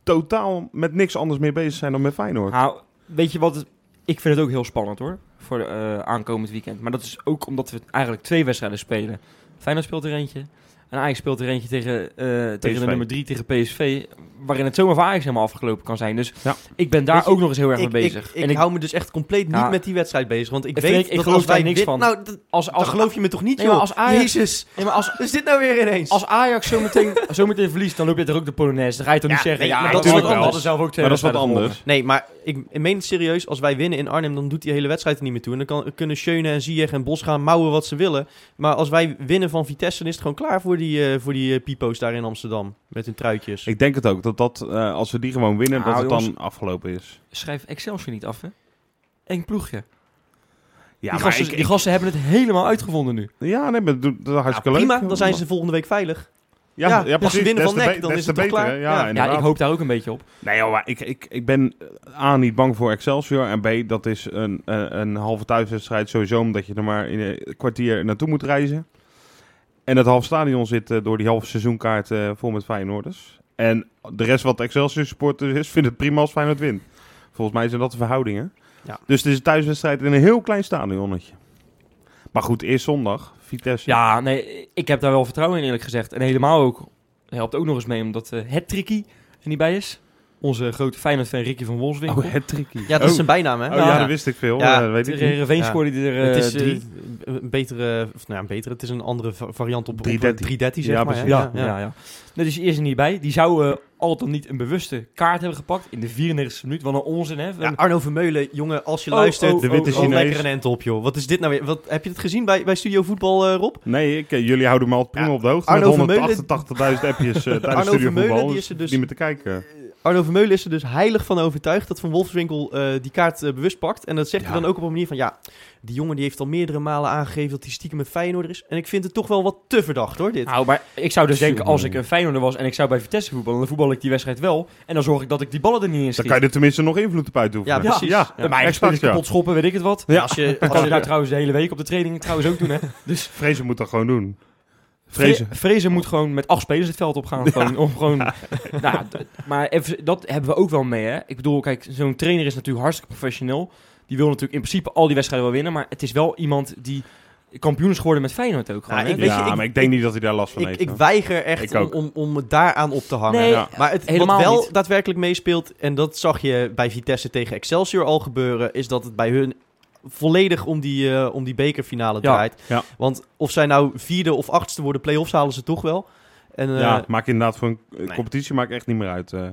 totaal met niks anders meer bezig zijn dan met Feyenoord. Nou, weet je wat? Ik vind het ook heel spannend hoor. Voor de, eh, aankomend weekend. Maar dat is ook omdat we eigenlijk twee wedstrijden spelen. Feyenoord speelt er eentje. En Ajax speelt er eentje tegen, eh, tegen de nummer 3 tegen PSV. Waarin het zomaar voor Ajax helemaal afgelopen kan zijn. Dus Ja. ik ben daar je, ook nog eens heel erg Ik, mee bezig. ik, en ik, hou me dus echt compleet niet Ja. met die wedstrijd bezig. Want ik weet ik dat geloof als wij daar niks van. Nou, dat, als, dan als, geloof je me toch niet, Nee, maar joh? als Ajax- Jezus. nee, maar als, is dit nou weer ineens? als Ajax zometeen, zometeen verliest, dan loop je er ook de Polonaise. Dan ga je toch Ja, niet zeggen, ja, maar dat is wat wel. anders. hadden zelf ook twee Maar dat is wat anders. Nee, maar ik, ik meen het serieus. Als wij winnen in Arnhem, dan doet die hele wedstrijd er niet meer toe. En dan kan, kunnen Schöne en Ziyech en Bos gaan mouwen wat ze willen. Maar als wij winnen van Vitesse, dan is het gewoon klaar voor die, eh, voor die eh, pipo's daar in Amsterdam. Met hun truitjes. Ik denk het ook, dat, dat eh, als we die gewoon winnen, Nou, dat het jongens. dan afgelopen is. Schrijf Excelsior niet af, hè? Eng ploegje. Ja, die, gasten, ik- die gasten hebben het helemaal uitgevonden nu. Ja, nee, maar dat, is Ja, hartstikke prima, leuk. dan zijn ze volgende week veilig. Ja, Ja, ja, als ze precies. winnen Des van be- dan is het beter, klaar? Ja. Ja, ik hoop daar ook een beetje op. Nee joh, maar ik, ik, ik ben A, niet bang voor Excelsior. En B, dat is een, een, een halve thuiswedstrijd sowieso, omdat je er maar in een kwartier naartoe moet reizen. En het half stadion zit eh, door die halve seizoenkaart eh, vol met Feyenoorders. En de rest wat Excelsior supporters is, vindt het prima als Feyenoord wint. Volgens mij zijn dat de verhoudingen. Ja. Dus het is een thuiswedstrijd in een heel klein stadionnetje. Maar goed, eerst zondag, Vitesse. Ja, nee, ik heb daar wel vertrouwen in eerlijk gezegd. En helemaal ook helpt ook nog eens mee omdat eh het Tricky er niet bij is. Onze grote Feyenoord-fan Ricky van Wolfswinkel. Oh, het tricky. Ja, dat is oh. zijn bijnaam, hè? Oh Ja. ja, dat wist ik veel. Ja, Ja, weet ik niet. Scoorde er eh, het is eh, drie. een betere, of, nou ja, een betere, het is een andere va- variant op, op 330. 330, zeg Ja, maar. hè? Ja, ja, ja. Nee, dus die is er niet bij. Die zou eh al dan niet een bewuste kaart hebben gepakt in de 94e minuut. Wat een onzin, hè? Ja, Arno Vermeulen, jongen, als je Oh, luistert, oh, De witte oh, Chinees. lekker een end op, joh. Wat is dit nou weer? Wat, heb je het gezien bij, bij Studio Voetbal, eh, Rob? Nee, ik, eh, jullie houden me altijd prima Ja, op de hoogte. Arno met Vermeulen- 188.000 appjes eh, tijdens Arno Studio Vermeulen, Voetbal. die dus is er dus- Niet meer te kijken. Arno Vermeulen is er dus heilig van overtuigd dat Van Wolfswinkel eh, die kaart eh, bewust pakt. En dat zegt hij dan ook op een manier van, ja, die jongen die heeft al meerdere malen aangegeven dat hij stiekem met Feyenoord is. En ik vind het toch wel wat te verdacht, hoor, dit. Nou, maar ik zou dus denken, als ik een Feyenoorder was en ik zou bij Vitesse voetballen, dan voetbal ik die wedstrijd wel. En dan zorg ik dat ik die ballen er niet in Dan schiet. kan je er tenminste nog invloed op uitoefenen. Ja, precies. Ja, Ja, maar ik exact, ja. kapot schoppen, weet ik het wat. Ja. Als je, als kan je nou trouwens de hele week op de training trouwens ook doen, hè. Dus Vrezen moet dat gewoon doen. Vrezen. Vre- Vrezen moet gewoon met acht spelers het veld opgaan. Gewoon, om gewoon, nou, maar even, dat hebben we ook wel mee, hè. Ik bedoel, kijk, zo'n trainer is natuurlijk hartstikke professioneel. Die wil natuurlijk in principe al die wedstrijden wel winnen. Maar het is wel iemand die kampioen is geworden met Feyenoord ook gewoon. Ik weet ja, je, ik- maar ik denk niet dat hij daar last van ik, heeft. ik weiger echt om, om, om het daaraan op te hangen. Nee, Ja. Maar het, helemaal wat wel niet. daadwerkelijk meespeelt, en dat zag je bij Vitesse tegen Excelsior al gebeuren, is dat het bij hun volledig om die, eh, om die bekerfinale draait. Ja. Want of zij nou vierde of achtste worden, play-offs halen ze toch wel. En, eh, ja, maakt inderdaad voor een eh, nee. competitie maakt echt niet meer uit. eh.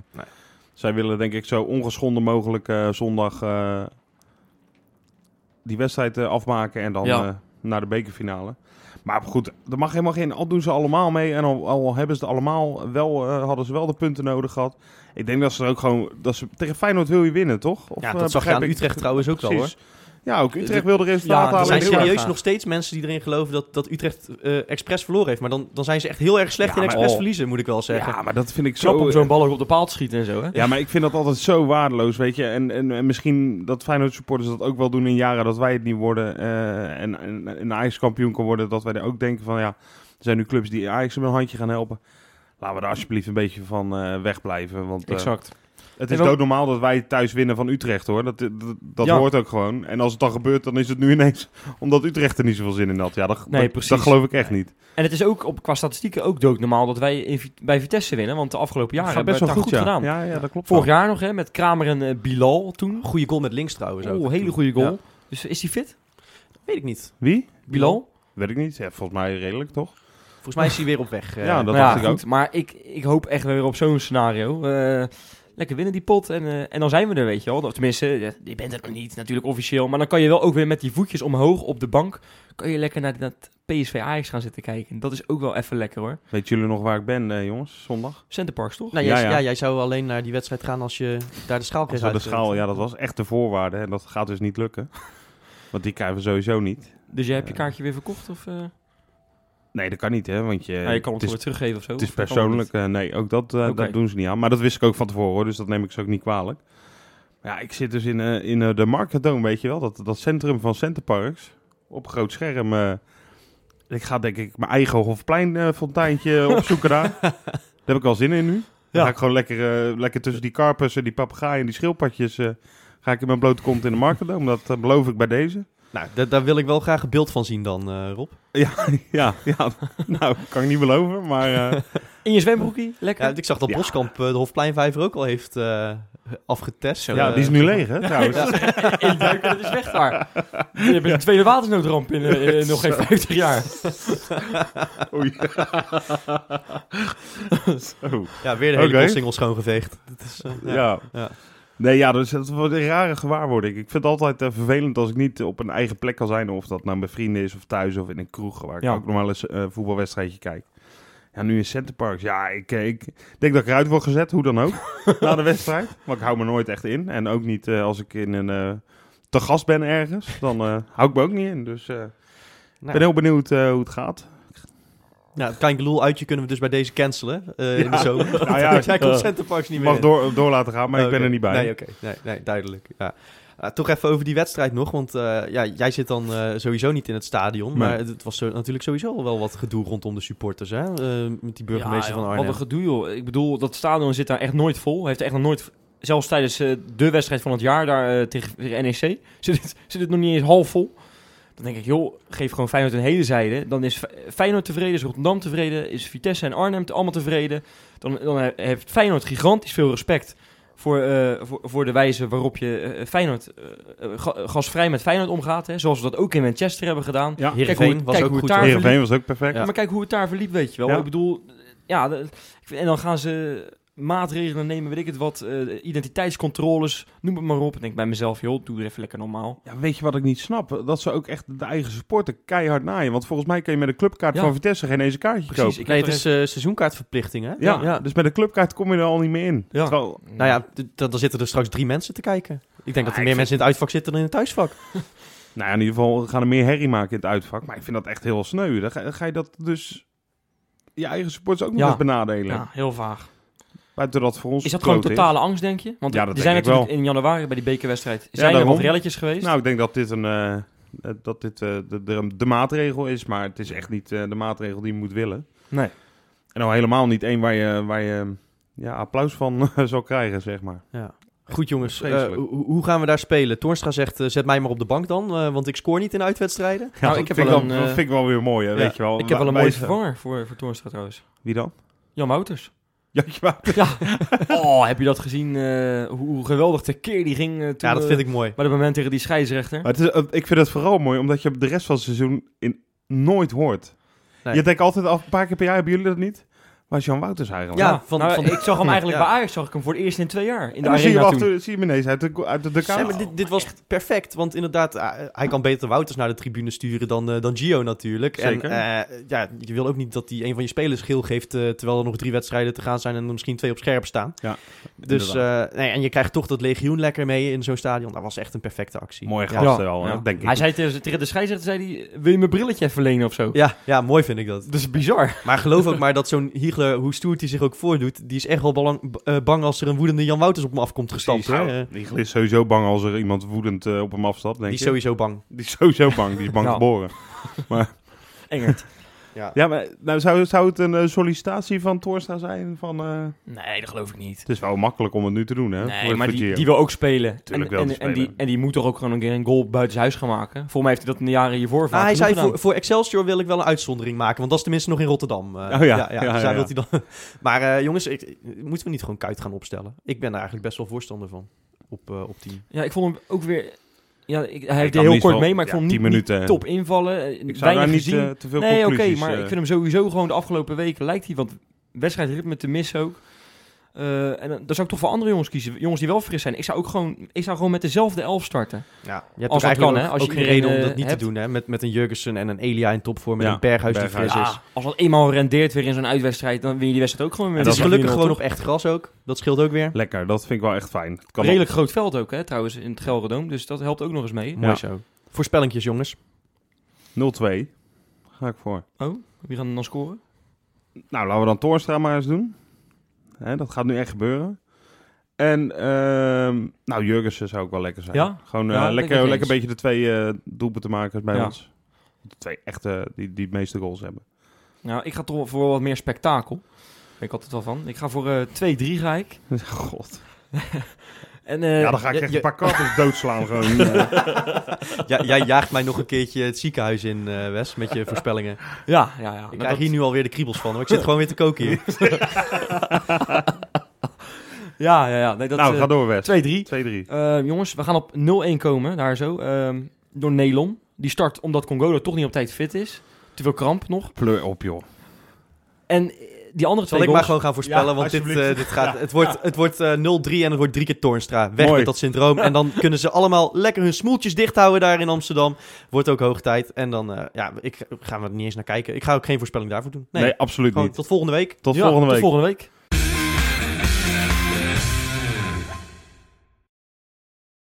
Zij willen denk ik zo ongeschonden mogelijk eh, zondag eh, die wedstrijd eh, afmaken en dan eh, naar de bekerfinale. Maar goed, er mag helemaal geen. Al doen ze allemaal mee en al, al hebben ze het allemaal wel, eh, hadden ze wel de punten nodig gehad. Ik denk dat ze er ook gewoon. Dat ze, tegen Feyenoord wil je winnen, toch? Of, ja, eh, dat zag je aan ik- Utrecht trouwens ook wel hoor. Ja, ook Utrecht wilde er resultaat Ja, Er halen. zijn serieus nog steeds mensen die erin geloven dat, dat Utrecht eh expres verloren heeft. Maar dan, dan zijn ze echt heel erg slecht Ja, in expres oh. verliezen, moet ik wel zeggen. Ja, maar dat vind ik Knap zo. om zo'n bal ook op de paal te schieten en zo, hè. Ja, maar ik vind dat altijd zo waardeloos, weet je. En, en, en misschien dat Feyenoord supporters dat ook wel doen in jaren dat wij het niet worden. eh, en, en, en Ajax kampioen kan worden. Dat wij er ook denken van, ja, er zijn nu clubs die Ajax met een handje gaan helpen. Laten we daar alsjeblieft een beetje van eh, wegblijven. Want eh, Exact. Het is En wel- doodnormaal dat wij thuis winnen van Utrecht, hoor. Dat, dat, dat Ja. hoort ook gewoon. En als het dan gebeurt, dan is het nu ineens omdat Utrecht er niet zoveel zin in had. Ja, dat, Nee, dat, precies. dat geloof ik echt niet. En het is ook op, qua statistieken ook doodnormaal dat wij in, bij Vitesse winnen. Want de afgelopen jaren hebben we het daar goed, goed, ja. gedaan. Ja, ja, dat klopt. Vorig wel. jaar nog, hè, met Kramer en eh, Bilal toen. Goede goal met links trouwens ook. Oh, hele goede goal. Ja. Dus is hij fit? Weet ik niet. Wie? Bilal? Weet ik niet. Ja, volgens mij redelijk, toch? Volgens mij is hij weer op weg. eh. Ja, dat Nou dacht ik ook. Maar ik, ik hoop echt weer op zo'n scenario. Eh, lekker winnen die pot en, eh, en dan zijn we er, weet je wel. Of tenminste, ja, je bent het nog niet, natuurlijk officieel. Maar dan kan je wel ook weer met die voetjes omhoog op de bank... kan je lekker naar dat PSV Ajax gaan zitten kijken. Dat is ook wel even lekker hoor. Weet jullie nog waar ik ben, eh, jongens? Zondag? Centerparks toch? Nou, jij, Ja, ja, ja. jij zou alleen naar die wedstrijd gaan als je daar de schaal kreeg de schaal, ja, dat was echt de voorwaarde. En dat gaat dus niet lukken. Want die krijgen we sowieso niet. Dus jij hebt je Eh, kaartje weer verkocht? Of, eh? Nee, dat kan niet, hè. Want je, ja, je kan het, het, is, teruggeven of zo? het is persoonlijk. eh, nee, ook dat, eh, dat doen ze niet aan. Maar dat wist ik ook van tevoren, hoor, dus dat neem ik ze ook niet kwalijk. Ja, ik zit dus in, eh, in de Marketdome, weet je wel. Dat, dat centrum van Centerparks. Op groot scherm. ik ga denk ik mijn eigen Hofplein eh, fonteintje opzoeken daar. Daar heb ik al zin in nu. Dan Ja. ga ik gewoon lekker, lekker tussen die karpussen, die papegaaien en die schildpadjes... ga ik in mijn blote kont in de Marketdome. Dat beloof ik bij deze. Nou, da- daar wil ik wel graag een beeld van zien dan, eh, Rob. Ja, ja, ja. nou, kan ik niet beloven, maar... eh. In je zwembroekie? Lekker? Ja, ik zag dat Ja. Boskamp eh, de Hofpleinvijver ook al heeft eh, afgetest. ja, die is nu leeg, hè, trouwens. Eén duik en het is weg daar. Je hebt een tweede watersnoodramp in nog geen 50 jaar. Oei. Zo, Ja, weer de hele postsingel schoongeveegd. Dat is, ja. Nee, ja, dus dat wordt een rare gewaarwording. Ik vind het altijd eh, vervelend als ik niet op een eigen plek kan zijn. Of dat nou bij vrienden is of thuis of in een kroeg. Waar ik ook wel eens een voetbalwedstrijdje kijk. Ja, nu in Centerparks. Ja, ik, eh, ik denk dat ik eruit word gezet, hoe dan ook. na de wedstrijd. Maar ik hou me nooit echt in. En ook niet eh, als ik in een... eh, te gast ben ergens. Dan eh, hou ik me ook niet in. Dus eh, ik Nou, ben heel benieuwd eh, hoe het gaat. Nou, het klein geloel uitje kunnen we dus bij deze cancelen eh, in de zomer. Nou ja, Jij komt eh, Centerparks niet Ik meer mag in. door, door laten gaan, maar ik ben Oké. er niet bij. Nee, oké. Nee, nee, duidelijk. Ja. Ah, toch even over die wedstrijd nog, want eh, ja, jij zit dan eh, sowieso niet in het stadion. Nee. Maar het was zo, natuurlijk sowieso al wel wat gedoe rondom de supporters, hè? eh, met die burgemeester Ja, van Arnhem. Wat een gedoe, joh. Ik bedoel, dat stadion zit daar echt nooit vol. Heeft echt nog nooit, zelfs tijdens eh, de wedstrijd van het jaar daar eh, tegen, tegen NEC, zit het, zit het nog niet eens half vol. Dan denk ik, joh, geef gewoon Feyenoord een hele zijde. Dan is Feyenoord tevreden, is Rotterdam tevreden, is Vitesse en Arnhem te- allemaal tevreden. Dan, dan he- heeft Feyenoord gigantisch veel respect voor, eh, voor, voor de wijze waarop je eh, Feyenoord eh, ga- gasvrij met Feyenoord omgaat. Hè? Zoals we dat ook in Manchester hebben gedaan. Ja, Kijk was kijk ook hoe goed, daar was ook perfect. Ja. Maar kijk hoe het daar verliep, weet je wel. Ja. Ik bedoel, ja, en dan gaan ze maatregelen nemen, weet ik het wat, eh, identiteitscontroles, noem het maar op. Ik denk bij mezelf, joh, doe er even lekker normaal. Ja, weet je wat ik niet snap? Dat ze ook echt de eigen supporter keihard naaien. Want volgens mij kun je met een clubkaart Ja. van Vitesse geen eens een kaartje Precies, kopen. ik Nee, het is eh, seizoenkaartverplichting, hè? Ja, ja. dus met een clubkaart kom je er al niet meer in. Ja. Terwijl- Nou ja, dan zitten er straks drie mensen te kijken. Ik denk dat er ik meer vind- mensen in het uitvak zitten dan in het thuisvak. nou ja, in ieder geval gaan er meer herrie maken in het uitvak. Maar ik vind dat echt heel sneu. Dan ga, dan ga je dat dus je eigen supporters ook nog Ja. eens benadelen. Ja, heel vaag. Buiten dat voor ons Is dat gewoon totale angst, denk je? Want Ja, er zijn denk ik natuurlijk in januari bij die bekerwedstrijd zijn er wat relletjes geweest. Nou, ik denk dat dit, een, eh, eh, dat dit eh, de, de, de maatregel is. Maar het is echt niet eh, de maatregel die je moet willen. nee. En nou helemaal niet één waar je, waar je ja, applaus van zal krijgen, zeg maar. Ja. Goed jongens, hoe, gaan we daar spelen? Toornstra zegt, zet mij maar op de bank dan, want ik scoor niet in uitwedstrijden. Nou, dat ik heb vind wel een, dat vind ik wel weer mooi, hè, ja, weet je wel. Ik heb wel een mooie vervanger voor, voor Toornstra trouwens. Wie dan? Jan Wouters. Ja, ja. Ja. Oh, heb je dat gezien? eh, hoe, geweldig tekeer die ging eh, toen, Ja, dat eh, vind ik mooi. bij de moment tegen die scheidsrechter. Maar het is, ik vind het vooral mooi, omdat je de rest van het seizoen in, nooit hoort. Nee. Je denkt altijd af, een paar keer per jaar, hebben jullie dat niet? Waar is Jan Wouters eigenlijk? Ja, van- nou, van- ik zag hem eigenlijk Ja. bij Ajax zag ik hem voor het eerst in twee jaar in de dan zie je, arena toen. achter, zie je hem ineens uit de, uit de, de Ja, kamer. maar dit, dit was perfect, want inderdaad, eh, hij kan beter Wouters naar de tribune sturen dan, eh, dan Gio natuurlijk. Zeker. En eh, ja, je wil ook niet dat hij een van je spelers geel geeft, terwijl er nog drie wedstrijden te gaan zijn en er misschien twee op scherp staan. Ja, Dus, eh, nee, en je krijgt toch dat legioen lekker mee in zo'n stadion. Dat was echt een perfecte actie. Mooie Ja. gasten Ja, wel, hè, ja. denk ik. Hij zei tegen, de scheidsrechter, zei hij, wil je mijn brilletje even lenen of zo? Ja, ja, mooi vind ik dat. Dat is bizar. Maar geloof ook maar dat zo'n Hoe stoer hij zich ook voordoet, die is echt wel belang, eh, bang als er een woedende Jan Wouters op hem afkomt. Nou, Eh, Die is sowieso bang als er iemand woedend eh, op hem afstapt, denk die is je. sowieso bang. Die is sowieso bang, die is bang Ja. geboren. Engert. Ja. Ja, maar nou, zou, zou het een eh, sollicitatie van Torstra zijn? Van, eh, Nee, dat geloof ik niet. het is wel makkelijk om het nu te doen, hè? Nee, voor- maar die, wil ook spelen. Tuurlijk en, wil en, die en, die, spelen. en die moet toch ook gewoon een keer een goal buitenshuis gaan maken. Volgens mij heeft hij dat in de jaren hiervoor vaak Ah, hij zei, voor, voor Excelsior wil ik wel een uitzondering maken, want dat is tenminste nog in Rotterdam. Eh, Oh ja, ja, dus ja, ja. wilt hij dan. maar eh, jongens, ik, moeten we niet gewoon kuit gaan opstellen? Ik ben daar eigenlijk best wel voorstander van, op, op team. Ja, ik vond hem ook weer... Ja, ik, hij heeft heel kort mee, maar ik ja, vond hem 10 niet, top invallen. Eh, Ik zou daar niet eh, te veel nee, oké, maar eh, ik vind hem sowieso gewoon de afgelopen weken lijkt hij wat wedstrijdritme te missen ook. Eh, en dan dan zou ik toch voor andere jongens kiezen. Jongens die wel fris zijn. Ik zou ook gewoon, ik zou gewoon met dezelfde elf starten. Ja, je hebt Als dat eigenlijk kan, hè? ook, Als je ook geen reden om eh, dat niet hebt. te doen, hè? Met, met een Jurgensen en een Elia in topvorm en Ja, een Berghuis die fris Ja, is. als dat eenmaal rendeert weer in zo'n uitwedstrijd, dan win je die wedstrijd ook gewoon met Het is gelukkig 4-0, gewoon nog echt gras ook. Dat scheelt ook weer. Lekker, dat vind ik wel echt fijn. Het kan Redelijk groot veld ook, hè, trouwens, in het Gelredome. Dus dat helpt ook nog eens mee. Mooi zo. Voorspellingjes, jongens. 0-2. Ga ik voor. Wie gaan dan scoren? Nou, laten we dan Torstra maar eens doen. Hè, dat gaat nu echt gebeuren. En, ehm nou, Jurgensen zou ook wel lekker zijn. Ja? Gewoon eh, Ja, lekker, lekker een beetje de twee eh doelpunten maken bij Ja. ons. De twee echte, die, die het meeste goals hebben. Nou, ik ga toch voor wat meer spektakel. Ben ik altijd wel van. Ik ga voor eh 2-3 ga ik. God. En, eh, ja, dan ga ik je- echt je- een paar kartels doodslaan gewoon. eh. Ja, jij jaagt mij nog een keertje het ziekenhuis in, eh, Wes, met je voorspellingen. Ja, ja, ja. Ik Maar krijg dat- hier nu alweer de kriebels van, hoor. Ik zit gewoon weer te koken hier. Ja, ja, ja. Nee, dat, nou, ga door, West. 2-3. 2-3. Eh, jongens, we gaan op 0-1 komen, daar zo. Ehm, door Nelon. Die start omdat Congola toch niet op tijd fit is. Te veel kramp nog. Pleur op, joh. En die andere Zal ik maar gewoon gaan voorspellen, Ja, want dit, eh, dit gaat, het wordt, het wordt eh, 0-3 en het wordt drie keer Toornstra. Weg Mooi. met dat syndroom. En dan kunnen ze allemaal lekker hun smoeltjes dicht houden daar in Amsterdam. Wordt ook hoog tijd. En dan, eh, ja, ik ga er niet eens naar kijken. Ik ga ook geen voorspelling daarvoor doen. Nee, Nee, absoluut gewoon niet. tot volgende week. Tot Ja, volgende tot week. volgende week.